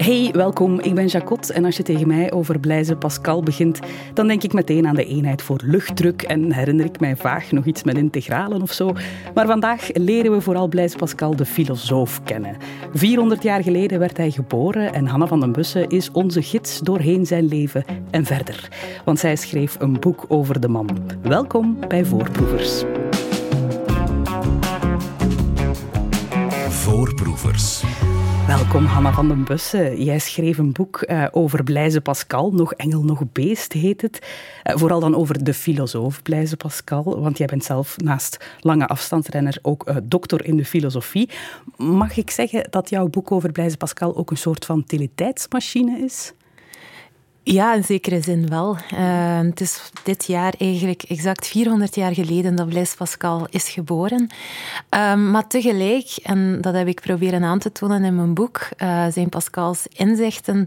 Hey, welkom. Ik ben Jacot en als je tegen mij over Blaise Pascal begint, dan denk ik meteen aan de eenheid voor luchtdruk en herinner ik mij vaag nog iets met integralen of zo. Maar vandaag leren we vooral Blaise Pascal de filosoof kennen. 400 jaar geleden werd hij geboren en Hanna van den Bussen is onze gids doorheen zijn leven en verder. Want zij schreef een boek over de man. Welkom bij Voorproevers. Voorproevers. Welkom Hanna van den Bussen. Jij schreef een boek uh, over Blaise Pascal, nog engel, nog beest heet het. Uh, vooral dan over de filosoof Blaise Pascal, want jij bent zelf naast lange afstandsrenner ook uh, dokter in de filosofie. Mag ik zeggen dat jouw boek over Blaise Pascal ook een soort van utiliteitsmachine is? Ja, in zekere zin wel. Uh, het is dit jaar eigenlijk exact 400 jaar geleden dat Blaise Pascal is geboren. Uh, maar tegelijk, en dat heb ik proberen aan te tonen in mijn boek, uh, zijn Pascals inzichten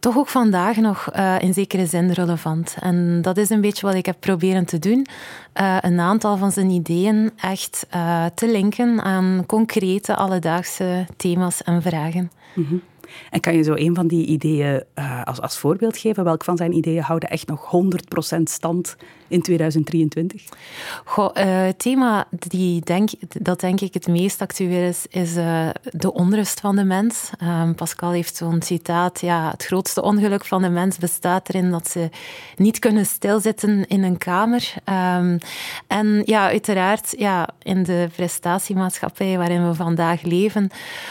toch ook vandaag nog eh, in zekere zin relevant. En dat is een beetje wat ik heb proberen te doen. een aantal van zijn ideeën echt te linken aan concrete alledaagse thema's en vragen. Mm. En kan je zo een van die ideeën uh, als, als voorbeeld geven? Welk van zijn ideeën houden echt nog 100% stand in 2023? Goh, uh, het thema die denk, dat denk ik het meest actueel is, is uh, de onrust van de mens. Um, Pascal heeft zo'n citaat, ja, het grootste ongeluk van de mens bestaat erin dat ze niet kunnen stilzitten in een kamer. Um, en ja, uiteraard, ja, in de prestatiemaatschappij waarin we vandaag leven,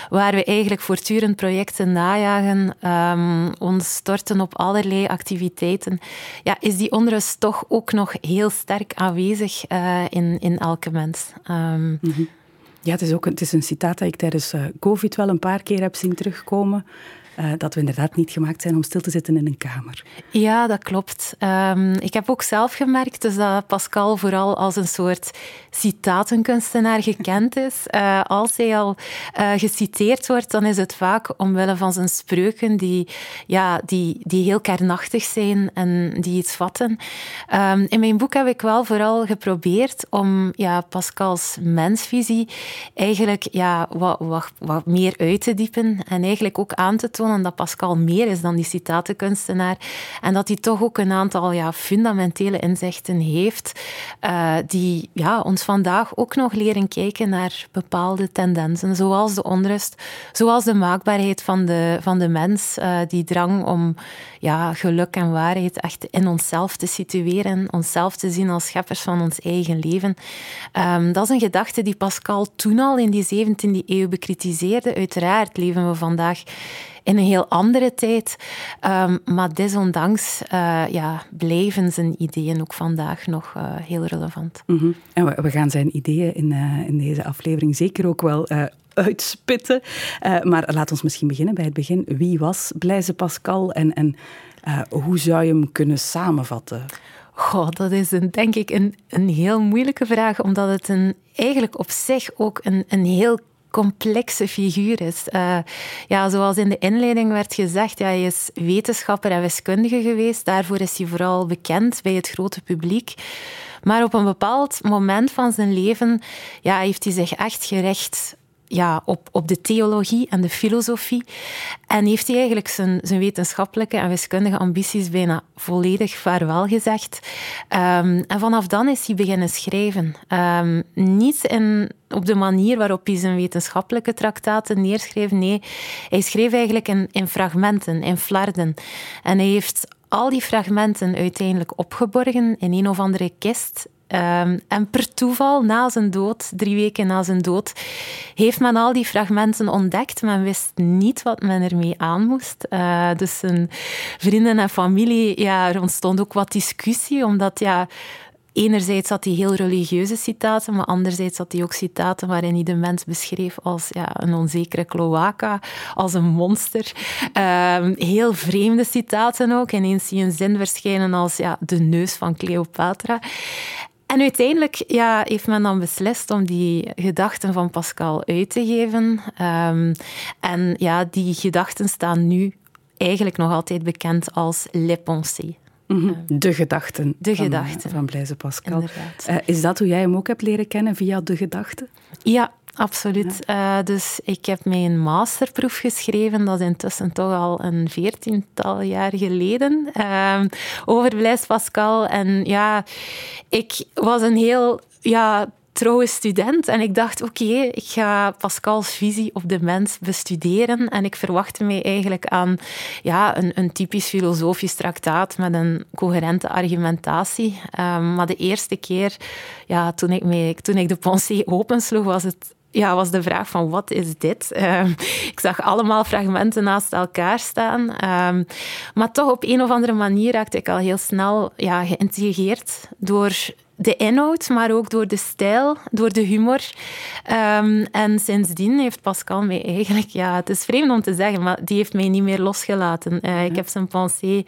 waar we eigenlijk voortdurend projecten najagen, um, ons storten op allerlei activiteiten, ja, is die onrust toch ook nog heel sterk aanwezig uh, in, in elke mens. Mm -hmm. Ja, het is ook het is een citaat dat ik tijdens uh, COVID wel een paar keer heb zien terugkomen. Uh, dat we inderdaad niet gemaakt zijn om stil te zitten in een kamer. Ja, dat klopt. Um, ik heb ook zelf gemerkt dus dat Pascal vooral als een soort citatenkunstenaar gekend is. Uh, als hij al uh, geciteerd wordt, dan is het vaak omwille van zijn spreuken die, ja, die, die heel kernachtig zijn en die iets vatten. Um, in mijn boek heb ik wel vooral geprobeerd om ja, Pascals mensvisie eigenlijk ja, wat, wat, wat meer uit te diepen en eigenlijk ook aan te tonen dat Pascal meer is dan die citatenkunstenaar en dat hij toch ook een aantal ja, fundamentele inzichten heeft uh, die ja, ons vandaag ook nog leren kijken naar bepaalde tendensen, zoals de onrust, zoals de maakbaarheid van de, van de mens, uh, die drang om ja, geluk en waarheid echt in onszelf te situeren, onszelf te zien als scheppers van ons eigen leven. Um, dat is een gedachte die Pascal toen al in die 17e eeuw bekritiseerde. Uiteraard leven we vandaag in een heel andere tijd. Um, maar desondanks uh, ja, blijven zijn ideeën ook vandaag nog uh, heel relevant. Mm -hmm. En we, we, gaan zijn ideeën in, uh, in deze aflevering zeker ook wel uitspitten. maar laat ons misschien beginnen bij het begin. Wie was Blaise Pascal en, en hoe zou je hem kunnen samenvatten? Goh, dat is een, denk ik een, een heel moeilijke vraag, omdat het een, eigenlijk op zich ook een, een heel complexe figuur is. Uh, ja, zoals in de inleiding werd gezegd, ja, hij is wetenschapper en wiskundige geweest. Daarvoor is hij vooral bekend bij het grote publiek. Maar op een bepaald moment van zijn leven ja, heeft hij zich echt gericht ja, op, op de theologie en de filosofie. En heeft hij eigenlijk zijn, zijn wetenschappelijke en wiskundige ambities bijna volledig vaarwel gezegd. Um, en vanaf dan is hij beginnen schrijven. Um, niet in, op de manier waarop hij zijn wetenschappelijke traktaten neerschreef. Nee, hij schreef eigenlijk in, in fragmenten, in flarden. En hij heeft al die fragmenten uiteindelijk opgeborgen in een of andere kist Um, en per toeval, na zijn dood, drie weken na zijn dood, heeft men al die fragmenten ontdekt. Men wist niet wat men ermee aan moest. Uh, dus zijn vrienden en familie, ja, er ontstond ook wat discussie, omdat ja, enerzijds had hij heel religieuze citaten, maar anderzijds had hij ook citaten waarin hij de mens beschreef als ja, een onzekere cloaca, als een monster. Um, heel vreemde citaten ook. Ineens zie je een zin verschijnen als ja, de neus van Cleopatra. En uiteindelijk ja, heeft men dan beslist om die gedachten van Pascal uit te geven. Um, en ja, die gedachten staan nu eigenlijk nog altijd bekend als Les Pensées. Mm -hmm. De gedachten. De van, gedachten. Van Blaise Pascal. Uh, is dat hoe jij hem ook hebt leren kennen, via de gedachten? Ja, absoluut. Ja. Uh, dus ik heb mijn masterproef geschreven, dat is intussen toch al een veertiental jaar geleden, uh, over Blaise Pascal. En ja, ik was een heel ja, trouwe student. En ik dacht, oké, ik ga Pascal's visie op de mens bestuderen. En ik verwachtte mij eigenlijk aan ja, een, een typisch filosofisch traktaat met een coherente argumentatie. Um, maar de eerste keer, ja, toen, ik toen ik de pensée opensloeg, was het ja, was de vraag van wat is dit? Uh, ik zag allemaal fragmenten naast elkaar staan. Uh, maar toch op een of andere manier raakte ik al heel snel ja, geïntrigeerd door de inhoud, maar ook door de stijl, door de humor. Um, en sindsdien heeft Pascal mij eigenlijk, ja, het is vreemd om te zeggen, maar die heeft mij niet meer losgelaten. Uh, Ik heb zijn pensée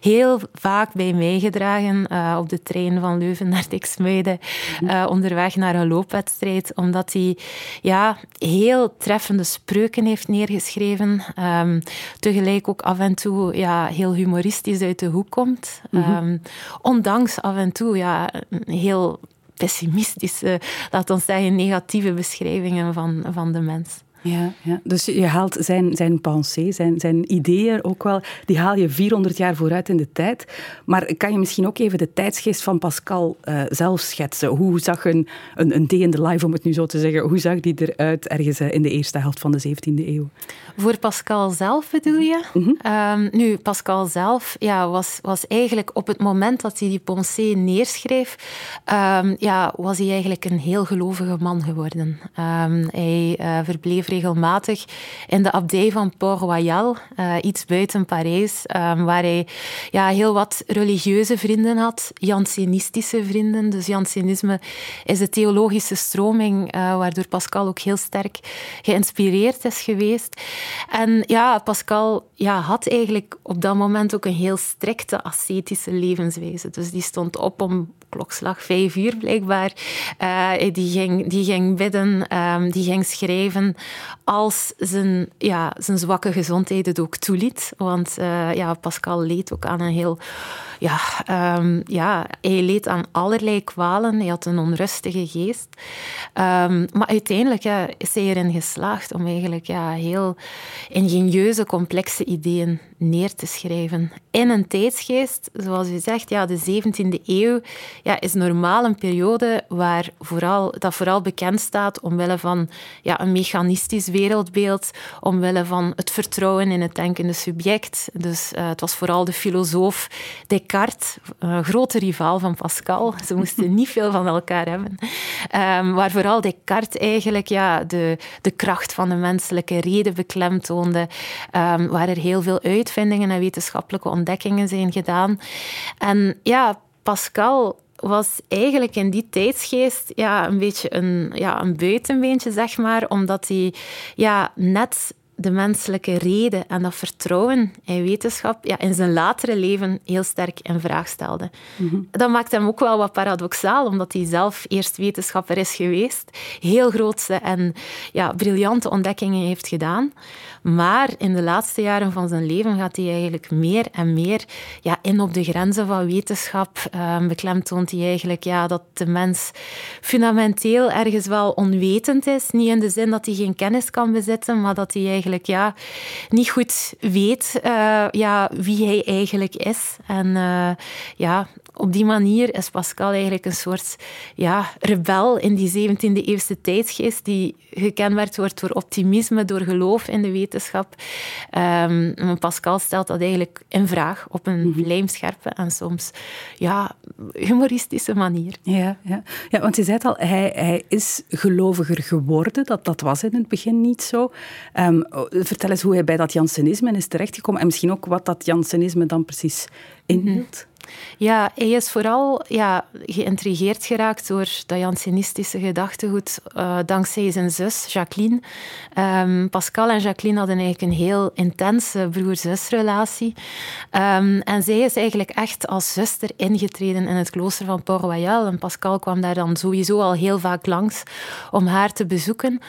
heel vaak bij mij gedragen uh, op de trein van Leuven naar Dixmuiden, uh, onderweg naar een loopwedstrijd, omdat hij ja, heel treffende spreuken heeft neergeschreven. Um, tegelijk ook af en toe ja, heel humoristisch uit de hoek komt. Um, ondanks af en toe ja, heel pessimistische, laat ons zeggen, negatieve beschrijvingen van, van de mens. Ja, ja, dus je haalt zijn, zijn pensée, zijn, zijn ideeën ook wel, die haal je 400 jaar vooruit in de tijd. Maar kan je misschien ook even de tijdsgeest van Pascal uh, zelf schetsen? Hoe zag een, een, een day in the life, om het nu zo te zeggen, hoe zag die eruit ergens eh, in de eerste helft van de 17e eeuw? Voor Pascal zelf bedoel je? Mm -hmm. um, nu, Pascal zelf ja, was, was eigenlijk op het moment dat hij die pensée neerschreef, um, ja, was hij eigenlijk een heel gelovige man geworden. Um, hij uh, verbleef regelmatig in de abdij van Port-Royal, uh, iets buiten Parijs, um, waar hij ja, heel wat religieuze vrienden had, Jansenistische vrienden. Dus Jansenisme is de theologische stroming uh, waardoor Pascal ook heel sterk geïnspireerd is geweest. En ja, Pascal ja, had eigenlijk op dat moment ook een heel strikte ascetische levenswijze. Dus die stond op om klokslag vijf uur blijkbaar. Uh, die, ging, die ging bidden, um, die ging schrijven als zijn, ja, zijn zwakke gezondheid het ook toeliet. Want uh, ja, Pascal leed ook aan een heel... Ja, um, ja, hij leed aan allerlei kwalen. Hij had een onrustige geest. Um, maar uiteindelijk ja, is hij erin geslaagd om eigenlijk ja, heel ingenieuze, complexe ideeën neer te schrijven. In een tijdsgeest, zoals u zegt, ja, de 17e eeuw ja, is normaal een periode waar vooral, dat vooral bekend staat omwille van ja, een mechanistisch wereldbeeld, omwille van het vertrouwen in het denkende subject. Dus uh, het was vooral de filosoof Descartes, een grote rivaal van Pascal. Ze moesten niet veel van elkaar hebben. Um, waar vooral Descartes eigenlijk ja, de, de kracht van de menselijke reden beklemtoonde, um, waar er heel veel uitvindingen en wetenschappelijke ontdekkingen zijn gedaan. En ja, Pascal was eigenlijk in die tijdsgeest ja, een beetje een, ja, een buitenbeentje, zeg maar, omdat hij ja, net de menselijke reden en dat vertrouwen in wetenschap ja, in zijn latere leven heel sterk in vraag stelde. Mm -hmm. Dat maakt hem ook wel wat paradoxaal, omdat hij zelf eerst wetenschapper is geweest, heel grootse en ja, briljante ontdekkingen heeft gedaan. Maar in de laatste jaren van zijn leven gaat hij eigenlijk meer en meer ja, in op de grenzen van wetenschap. Um, beklemtoont hij eigenlijk ja, dat de mens fundamenteel ergens wel onwetend is. Niet in de zin dat hij geen kennis kan bezitten, maar dat hij eigenlijk ja, niet goed weet uh, ja, wie hij eigenlijk is. En uh, ja, op die manier is Pascal eigenlijk een soort ja, rebel in die 17e eeuwse tijdsgeest die gekenmerkt wordt door optimisme, door geloof in de wetenschap. Um, Pascal stelt dat eigenlijk in vraag op een mm lijmscherpe en soms ja, humoristische manier. Ja, ja. ja want je zei het al, hij, hij is geloviger geworden. Dat, dat was in het begin niet zo. Um, vertel eens hoe hij bij dat Jansenisme is terechtgekomen en misschien ook wat dat Jansenisme dan precies inhield. Mm ja, hij is vooral ja, geïntrigeerd geraakt door dat Jansenistische gedachtegoed uh, dankzij zijn zus Jacqueline. Um, Pascal en Jacqueline hadden eigenlijk een heel intense broer-zusrelatie. Um, en zij is eigenlijk echt als zuster ingetreden in het klooster van Port-Royal. En Pascal kwam daar dan sowieso al heel vaak langs om haar te bezoeken.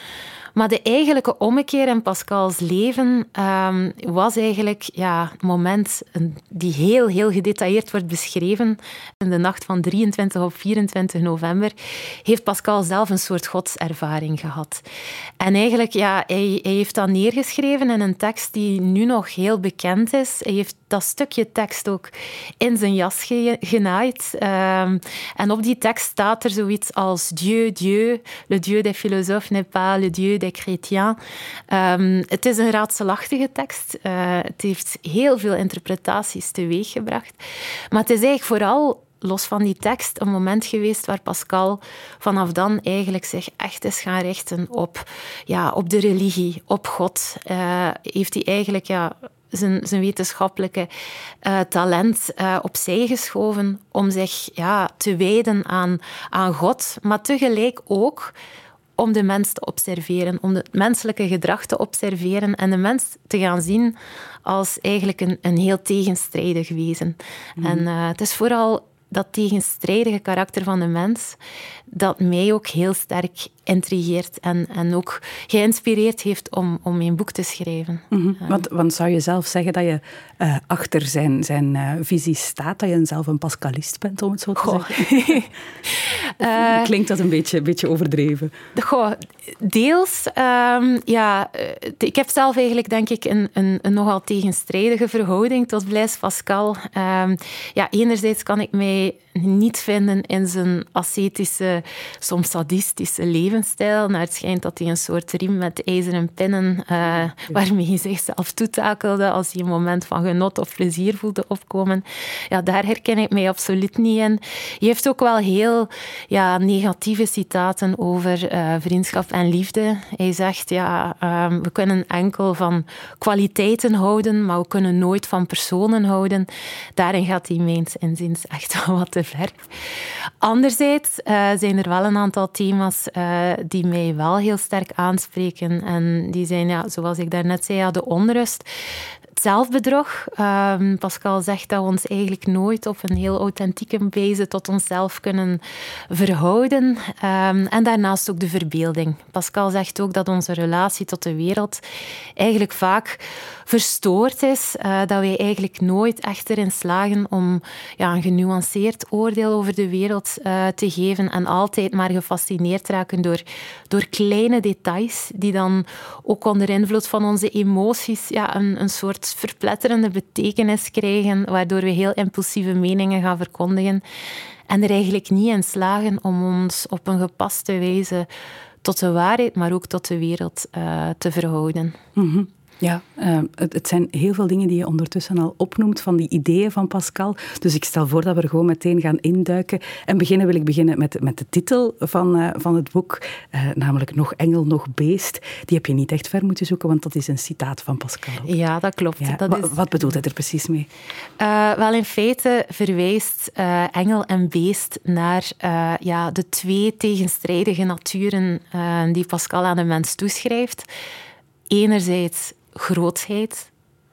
Maar de eigenlijke ommekeer in Pascal's leven ehm, was eigenlijk ja, een moment die heel, heel gedetailleerd wordt beschreven. In de nacht van 23 op 24 november heeft Pascal zelf een soort godservaring gehad. En eigenlijk, ja, hij, hij heeft dat neergeschreven in een tekst die nu nog heel bekend is. Hij heeft dat stukje tekst ook in zijn jas genaaid. Ehm, en op die tekst staat er zoiets als Dieu, Dieu, le Dieu des philosophes n'est pas le Dieu des chrétiens. Um, het is een raadselachtige tekst. Uh, het heeft heel veel interpretaties teweeggebracht. Maar het is eigenlijk vooral los van die tekst, een moment geweest waar Pascal vanaf dan eigenlijk zich echt is gaan richten op, ja, op de religie, op God. Uh, heeft hij eigenlijk ja, zijn, zijn wetenschappelijke uh, talent uh, opzij geschoven om zich ja, te wijden aan, aan God, maar tegelijk ook om de mens te observeren, om het menselijke gedrag te observeren en de mens te gaan zien als eigenlijk een, een heel tegenstrijdig wezen. Mhm. En uh, het is vooral dat tegenstrijdige karakter van de mens dat mij ook heel sterk intrigeert en, en ook geïnspireerd heeft om, om mijn boek te schrijven. Mm want, want, zou je zelf zeggen dat je uh, achter zijn, zijn uh, visie staat, dat je zelf een pascalist bent, om het zo te goh. zeggen? uh, Klinkt dat een beetje, beetje overdreven? Goh, deels. Um, ja, ik heb zelf eigenlijk, denk ik, een, een, een nogal tegenstrijdige verhouding tot Blaise Pascal. Um, ja, enerzijds kan ik mij niet vinden in zijn ascetische, soms sadistische levensstijl. Naar het schijnt dat hij een soort riem met ijzeren pinnen, uh, waarmee hij zichzelf toetakelde als hij een moment van genot of plezier voelde opkomen. Ja, daar herken ik mij absoluut niet in. Je heeft ook wel heel ja, negatieve citaten over uh, vriendschap en liefde. Hij zegt, ja, um, we kunnen enkel van kwaliteiten houden, maar we kunnen nooit van personen houden. Daarin gaat hij meens inziens echt wel wat te ver. Anderzijds uh, zijn er wel een aantal thema's uh, die mij wel heel sterk aanspreken. En die zijn, ja, zoals ik daarnet zei, ja, de onrust zelfbedrog. Um, Pascal zegt dat we ons eigenlijk nooit op een heel authentieke wijze tot onszelf kunnen verhouden. Um, en daarnaast ook de verbeelding. Pascal zegt ook dat onze relatie tot de wereld eigenlijk vaak verstoord is. Uh, dat wij eigenlijk nooit echt erin slagen om ja, een genuanceerd oordeel over de wereld uh, te geven. En altijd maar gefascineerd raken door, door kleine details die dan ook onder invloed van onze emoties ja, een, een soort verpletterende betekenis krijgen, waardoor we heel impulsieve meningen gaan verkondigen en er eigenlijk niet in slagen om ons op een gepaste wijze tot de waarheid, maar ook tot de wereld uh, te verhouden. Mm ja, uh, het, het, zijn heel veel dingen die je ondertussen al opnoemt van die ideeën van Pascal. Dus ik stel voor dat we er gewoon meteen gaan induiken. En beginnen wil ik beginnen met, met de titel van, uh, van het boek, uh, namelijk Nog Engel, Nog Beest. Die heb je niet echt ver moeten zoeken, want dat is een citaat van Pascal. Ja, dat klopt. Ja. Dat is... Wat bedoelt hij er precies mee? wel, in feite verwijst engel en beest naar ja, de twee tegenstrijdige naturen die Pascal aan de mens toeschrijft. Enerzijds grootheid,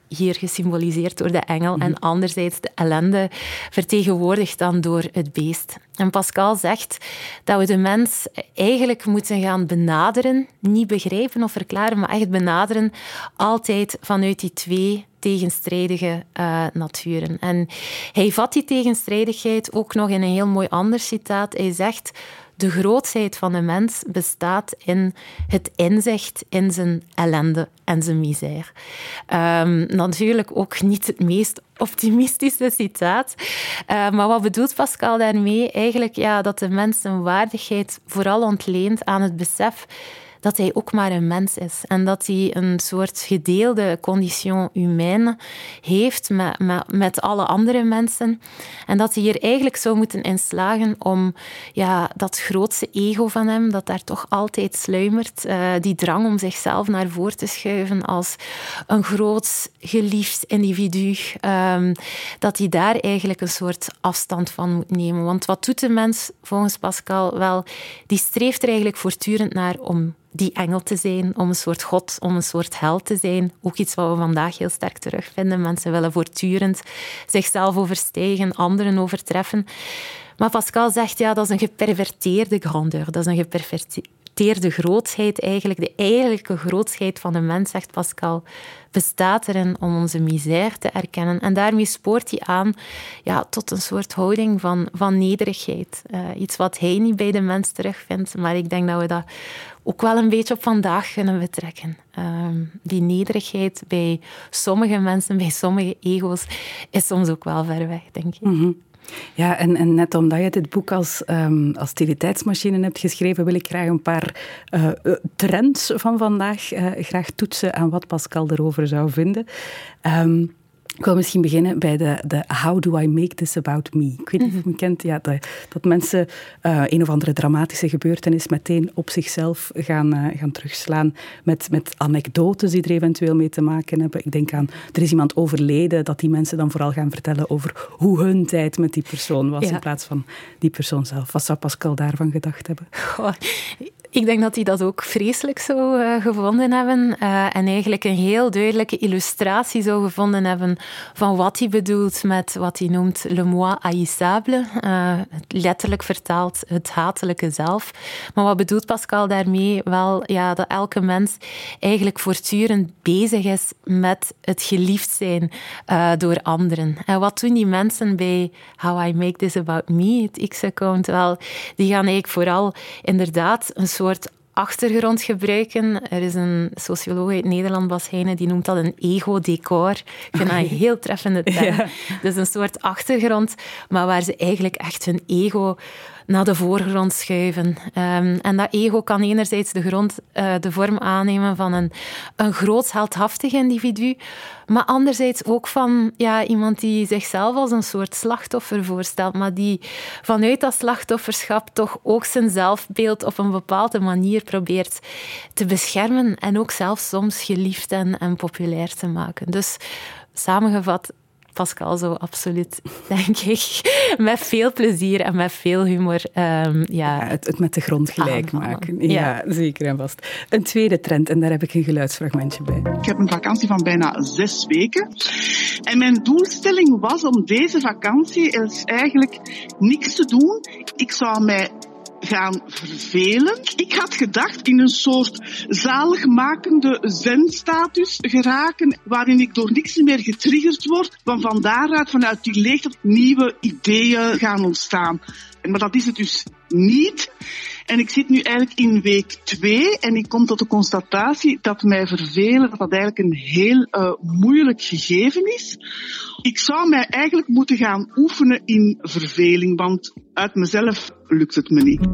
hier gesymboliseerd door de engel, en mhm. anderzijds de ellende, vertegenwoordigd dan door het beest. En Pascal zegt dat we de mens eigenlijk moeten gaan benaderen, niet begrijpen of verklaren, maar echt benaderen, altijd vanuit die twee tegenstrijdige uh, naturen. En hij vat die tegenstrijdigheid ook nog in een heel mooi ander citaat. Hij zegt de grootheid van de mens bestaat in het inzicht in zijn ellende en zijn misère. Um, natuurlijk ook niet het meest optimistische citaat. Uh, maar wat bedoelt Pascal daarmee? Eigenlijk ja, dat de mens zijn waardigheid vooral ontleent aan het besef dat hij ook maar een mens is. En dat hij een soort gedeelde condition humaine heeft met, met, met alle andere mensen. En dat hij hier eigenlijk zou moeten inslagen om ja, dat grootste ego van hem, dat daar toch altijd sluimert, uh, die drang om zichzelf naar voren te schuiven als een groot geliefd individu, um, dat hij daar eigenlijk een soort afstand van moet nemen. Want wat doet de mens volgens Pascal? Wel, die streeft er eigenlijk voortdurend naar om die engel te zijn, om een soort god, om een soort held te zijn. Ook iets wat we vandaag heel sterk terugvinden. Mensen willen voortdurend zichzelf overstijgen, anderen overtreffen. Maar Pascal zegt, ja, dat is een geperverteerde grandeur. Dat is een geaccepteerde grootsheid eigenlijk, de eigenlijke grootsheid van de mens, zegt Pascal, bestaat erin om onze misère te erkennen. En daarmee spoort hij aan ja, tot een soort houding van, van nederigheid. Uh, iets wat hij niet bij de mens terugvindt, maar ik denk dat we dat ook wel een beetje op vandaag kunnen betrekken. Uh, die nederigheid bij sommige mensen, bij sommige ego's, is soms ook wel ver weg, denk ik. Mm Ja, en, en, net omdat je dit boek als um, activiteitsmachine hebt geschreven, wil ik graag een paar uh, trends van vandaag uh, graag toetsen aan wat Pascal erover zou vinden. Um, ik wil misschien beginnen bij de, de How do I make this about me? Ik weet niet of je kent, ja, dat, dat mensen uh, een of andere dramatische gebeurtenis meteen op zichzelf gaan, uh, gaan terugslaan met, met anekdotes die er eventueel mee te maken hebben. Ik denk aan, er is iemand overleden, dat die mensen dan vooral gaan vertellen over hoe hun tijd met die persoon was, ja. in plaats van die persoon zelf. Wat zou Pascal daarvan gedacht hebben? Goh, ik denk dat hij dat ook vreselijk zou uh, gevonden hebben. Uh, en eigenlijk een heel duidelijke illustratie zou gevonden hebben van wat hij bedoelt met wat hij noemt le moi haïssable. Uh, letterlijk vertaald het hatelijke zelf. Maar wat bedoelt Pascal daarmee? Wel ja, dat elke mens eigenlijk voortdurend bezig is met het geliefd zijn door anderen. En wat doen die mensen bij How I Make This About Me, het X-account? Wel, die gaan eigenlijk vooral inderdaad een soort achtergrond gebruiken. Er is een socioloog uit Nederland, Bas Heijnen, die noemt dat een ego-decor. Ik vind dat een heel treffende term. Ja. Dus een soort achtergrond, maar waar ze eigenlijk echt hun ego naar de voorgrond schuiven. Um, en dat ego kan enerzijds de, grond, uh, de vorm aannemen van een, een groot heldhaftig individu, maar anderzijds ook van ja, iemand die zichzelf als een soort slachtoffer voorstelt, maar die vanuit dat slachtofferschap toch ook zijn zelfbeeld op een bepaalde manier probeert te beschermen en ook zelf soms geliefd en, en populair te maken. Dus samengevat, Pascal zo absoluut, denk ik. Met veel plezier en met veel humor. Um, ja, ja het, het, met de grond gelijk maken. Ja, ja, zeker en vast. Een tweede trend, en daar heb ik een geluidsfragmentje bij. Ik heb een vakantie van bijna zes weken. En mijn doelstelling was om deze vakantie is eigenlijk niks te doen. Ik zou mij gaan vervelen. Ik had gedacht in een soort zaligmakende zenstatus geraken, waarin ik door niks meer getriggerd word, van van daaruit, vanuit die leegte, nieuwe ideeën gaan ontstaan. Maar dat is het dus niet. En ik zit nu eigenlijk in week twee en ik kom tot de constatatie dat mij vervelen, dat dat eigenlijk een heel uh, moeilijk gegeven is. Ik zou mij eigenlijk moeten gaan oefenen in verveling, want uit mezelf lukt het me niet.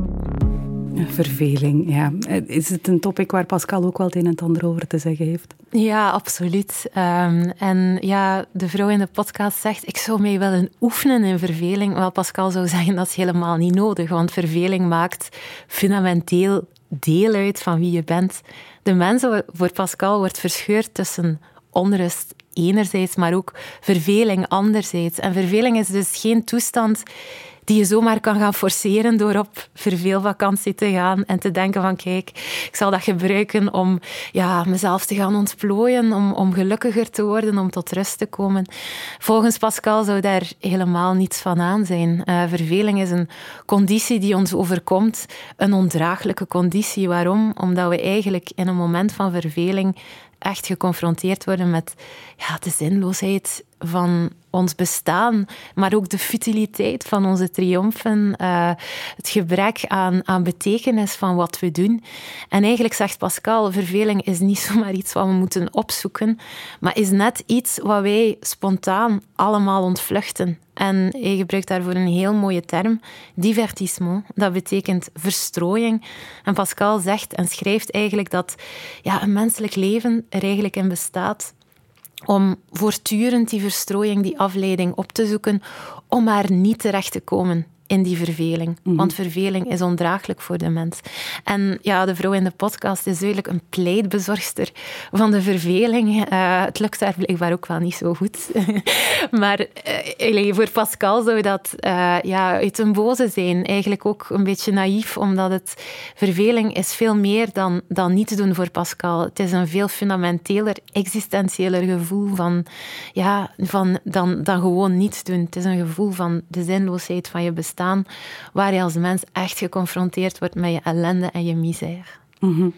Verveling, ja. Is het een topic waar Pascal ook wel het een en het ander over te zeggen heeft? Ja, absoluut. Um, en ja, de vrouw in de podcast zegt, ik zou mij willen oefenen in verveling. Wel, Pascal zou zeggen, dat is helemaal niet nodig, want verveling maakt fundamenteel deel uit van wie je bent. De mens voor Pascal wordt verscheurd tussen onrust enerzijds, maar ook verveling anderzijds. En verveling is dus geen toestand die je zomaar kan gaan forceren door op verveelvakantie te gaan en te denken van kijk, ik zal dat gebruiken om ja, mezelf te gaan ontplooien, om, om gelukkiger te worden, om tot rust te komen. Volgens Pascal zou daar helemaal niets van aan zijn. Uh, verveling is een conditie die ons overkomt, een ondraaglijke conditie. Waarom? Omdat we eigenlijk in een moment van verveling echt geconfronteerd worden met ja, de zinloosheid van ons bestaan, maar ook de futiliteit van onze triomfen, uh, het gebrek aan, aan betekenis van wat we doen. En eigenlijk zegt Pascal, verveling is niet zomaar iets wat we moeten opzoeken, maar is net iets wat wij spontaan allemaal ontvluchten. En hij gebruikt daarvoor een heel mooie term, divertissement. Dat betekent verstrooiing. En Pascal zegt en schrijft eigenlijk dat ja, een menselijk leven er eigenlijk in bestaat om voortdurend die verstrooiing, die afleiding op te zoeken, om maar niet terecht te komen in die verveling. Mhm. Want verveling is ondraaglijk voor de mens. En ja, de vrouw in de podcast is duidelijk een pleitbezorgster van de verveling. Uh, het lukt haar blijkbaar ook wel niet zo goed. maar uh, voor Pascal zou dat uh, ja, uit een boze zijn. Eigenlijk ook een beetje naïef, omdat het verveling is veel meer dan, dan niets doen voor Pascal. Het is een veel fundamenteler, existentiëler gevoel van, ja, van, dan, dan gewoon niets doen. Het is een gevoel van de zinloosheid van je bestaan waar je als mens echt geconfronteerd wordt met je ellende en je misère. Mhm.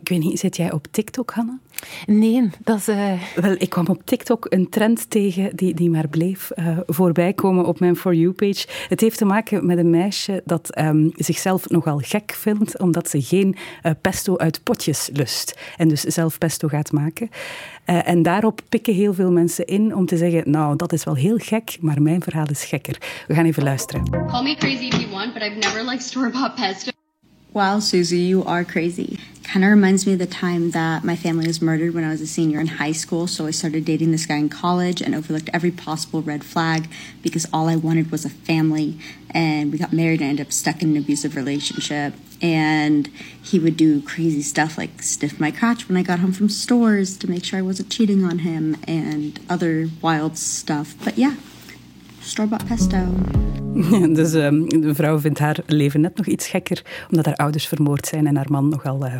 Ik weet niet, zit jij op TikTok, Hanna? Nee, dat is... Uh... Wel, ik kwam op TikTok een trend tegen die, die maar bleef uh, voorbij komen op mijn For You-page. Het heeft te maken met een meisje dat um, zichzelf nogal gek vindt, omdat ze geen uh, pesto uit potjes lust. En dus zelf pesto gaat maken. en daarop pikken heel veel mensen in om te zeggen, nou, dat is wel heel gek, maar mijn verhaal is gekker. We gaan even luisteren. Call me crazy if you want, but I've never liked store-bought pesto. Wow, Susie, you are crazy. Kind of reminds me of the time that my family was murdered when I was a senior in high school. So I started dating this guy in college and overlooked every possible red flag because all I wanted was a family. And we got married and ended up stuck in an abusive relationship. And he would do crazy stuff like sniff my crotch when I got home from stores to make sure I wasn't cheating on him and other wild stuff. But yeah, store-bought pesto. Dus um, de vrouw vindt haar leven net nog iets gekker, omdat haar ouders vermoord zijn en haar man nogal uh,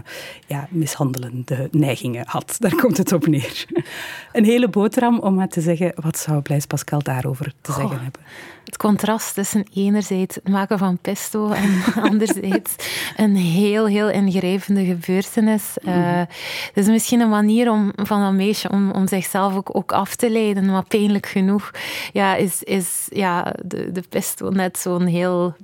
ja, mishandelende neigingen had. Daar komt het op neer. Een hele boterham om maar te zeggen, wat zou Blaise Pascal daarover te zeggen hebben? Het contrast tussen enerzijds het maken van pesto en anderzijds een heel, heel ingrijpende gebeurtenis. Uh, het is misschien een manier om, van een meisje om, om zichzelf ook, ook af te leiden, maar pijnlijk genoeg ja, is, is ja, de, de pesto net zo'n heel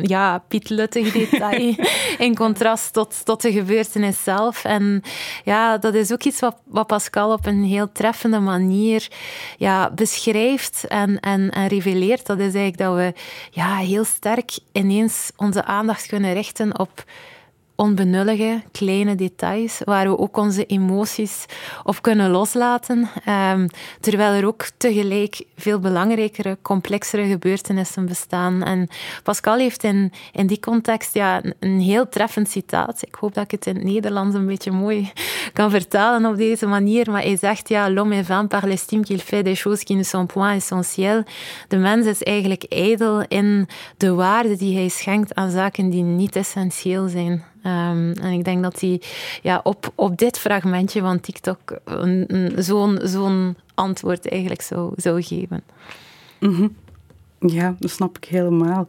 ja, pietluttig detail in contrast tot, tot de gebeurtenis zelf. En ja, dat is ook iets wat, wat Pascal op een heel treffende manier ja, beschrijft en, en, en reveleert. Dat is eigenlijk dat we ja, heel sterk ineens onze aandacht kunnen richten op onbenullige kleine details waar we ook onze emoties op kunnen loslaten. Um, terwijl er ook tegelijk veel belangrijkere, complexere gebeurtenissen bestaan. En Pascal heeft in, in die context ja, een, heel treffend citaat. Ik hoop dat ik het in het Nederlands een beetje mooi kan vertalen op deze manier. Maar hij zegt, ja, l'homme est vain par l'estime qu'il fait des choses qui ne sont point essentielles. De mens is eigenlijk ijdel in de waarde die hij schenkt aan zaken die niet essentieel zijn. Um, en ik denk dat hij ja, op, op dit fragmentje van TikTok zo'n zo'n antwoord eigenlijk zou, zou geven. -hmm. Ja, dat snap ik helemaal.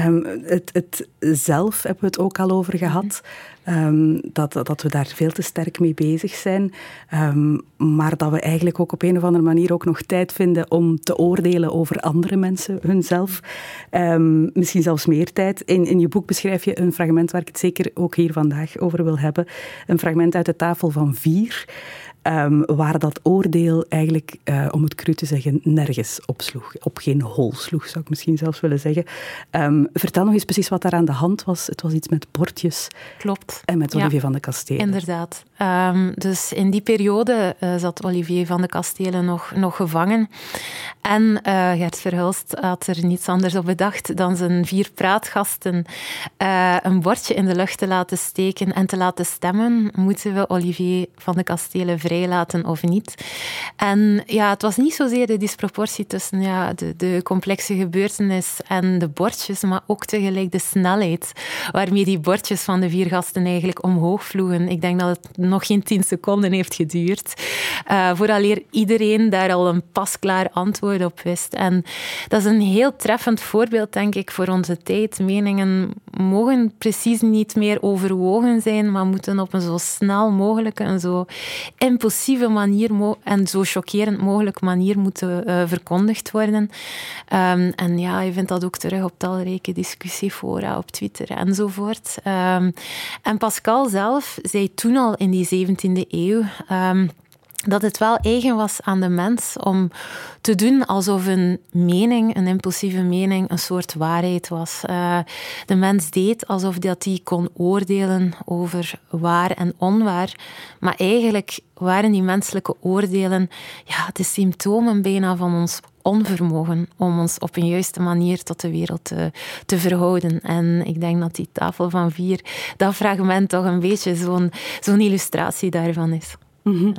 Um, het, het zelf hebben we het ook al over gehad. Um, dat, dat we daar veel te sterk mee bezig zijn. Um, maar dat we eigenlijk ook op een of andere manier ook nog tijd vinden om te oordelen over andere mensen, hunzelf. misschien zelfs meer tijd. In, in je boek beschrijf je een fragment waar ik het zeker ook hier vandaag over wil hebben. Een fragment uit de tafel van vier. Um, waar dat oordeel eigenlijk, uh, om het cru te zeggen, nergens opsloeg. Op geen hol sloeg, zou ik misschien zelfs willen zeggen. Um, vertel nog eens precies wat daar aan de hand was. Het was iets met bordjes. Klopt. En met Olivier van de Kastelen. Inderdaad. Um, dus in die periode uh, zat Olivier van de Kastelen nog, nog gevangen. En uh, Gert Verhulst had er niets anders op bedacht dan zijn vier praatgasten een bordje in de lucht te laten steken en te laten stemmen. Moeten we Olivier van de Kastelen vrijlaten of niet. En ja, het was niet zozeer de disproportie tussen ja, de, de complexe gebeurtenis en de bordjes, maar ook tegelijk de snelheid waarmee die bordjes van de vier gasten eigenlijk omhoog vloegen. Ik denk dat het nog geen tien seconden heeft geduurd, uh, vooraleer iedereen daar al een pasklaar antwoord op wist. En dat is een heel treffend voorbeeld, denk ik, voor onze tijd. Meningen mogen precies niet meer overwogen zijn, maar moeten op een zo snel mogelijke en zo impulsieve manier en zo chockerend mogelijk manier moeten uh, verkondigd worden. Um, en ja, je vindt dat ook terug op talrijke discussiefora op Twitter enzovoort. Um, en Pascal zelf zei toen al in die 17e eeuw. Um, dat het wel eigen was aan de mens om te doen alsof een mening, een impulsieve mening, een soort waarheid was. Uh, de mens deed alsof dat hij kon oordelen over waar en onwaar. Maar eigenlijk waren die menselijke oordelen ja, de symptomen bijna van ons onvermogen om ons op een juiste manier tot de wereld te, te verhouden. En ik denk dat die tafel van vier, dat fragment toch een beetje zo'n zo'n illustratie daarvan is. Mm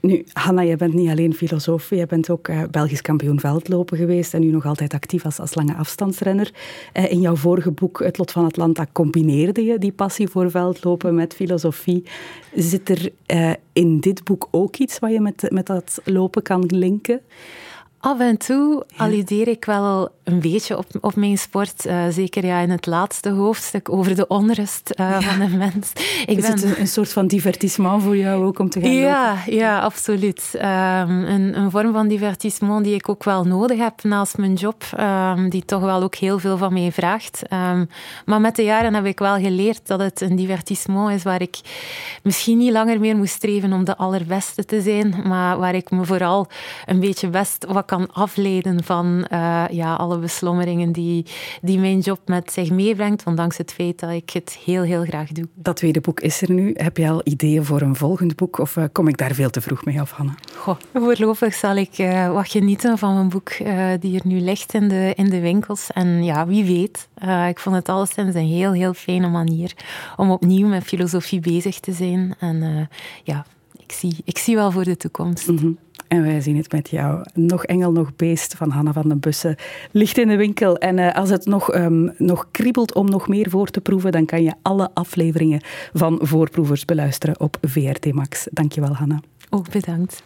Nu, Hanna, je bent niet alleen filosoof, je bent ook uh, Belgisch kampioen veldlopen geweest en nu nog altijd actief als, als lange afstandsrenner. Uh, in jouw vorige boek, Het Lot van Atlanta, combineerde je die passie voor veldlopen met filosofie. Zit er uh, in dit boek ook iets wat je met, met dat lopen kan linken? Af en toe alludeer ik wel een beetje op, op mijn sport. Uh, zeker ja, in het laatste hoofdstuk over de onrust uh, van de mens. Ik Is ben... het een, een, soort van divertissement voor jou ook om te gaan Ja, ja absoluut. Um, een, een, vorm van divertissement die ik ook wel nodig heb naast mijn job. Um, die toch wel ook heel veel van mij vraagt. Um, maar met de jaren heb ik wel geleerd dat het een divertissement is waar ik misschien niet langer meer moet streven om de allerbeste te zijn. Maar waar ik me vooral een beetje best wat kan afleiden van uh, ja, alle beslommeringen die, die mijn job met zich meebrengt, ondanks het feit dat ik het heel, heel graag doe. Dat tweede boek is er nu. Heb je al ideeën voor een volgend boek of uh, kom ik daar veel te vroeg mee af, Hanna? Goh, voorlopig zal ik uh, wat genieten van mijn boek die er nu ligt in de, in de winkels. En ja, wie weet. ik vond het alleszins een heel, heel fijne manier om opnieuw met filosofie bezig te zijn. En ja, ik zie, ik zie wel voor de toekomst. Mm -hmm. En wij zien het met jou. Nog Engel, nog Beest van Hanna van den Bussen ligt in de winkel. En uh, als het nog, um, nog kriebelt om nog meer voor te proeven, dan kan je alle afleveringen van Voorproevers beluisteren op VRT Max. Dankjewel, Hanna. Ook bedankt.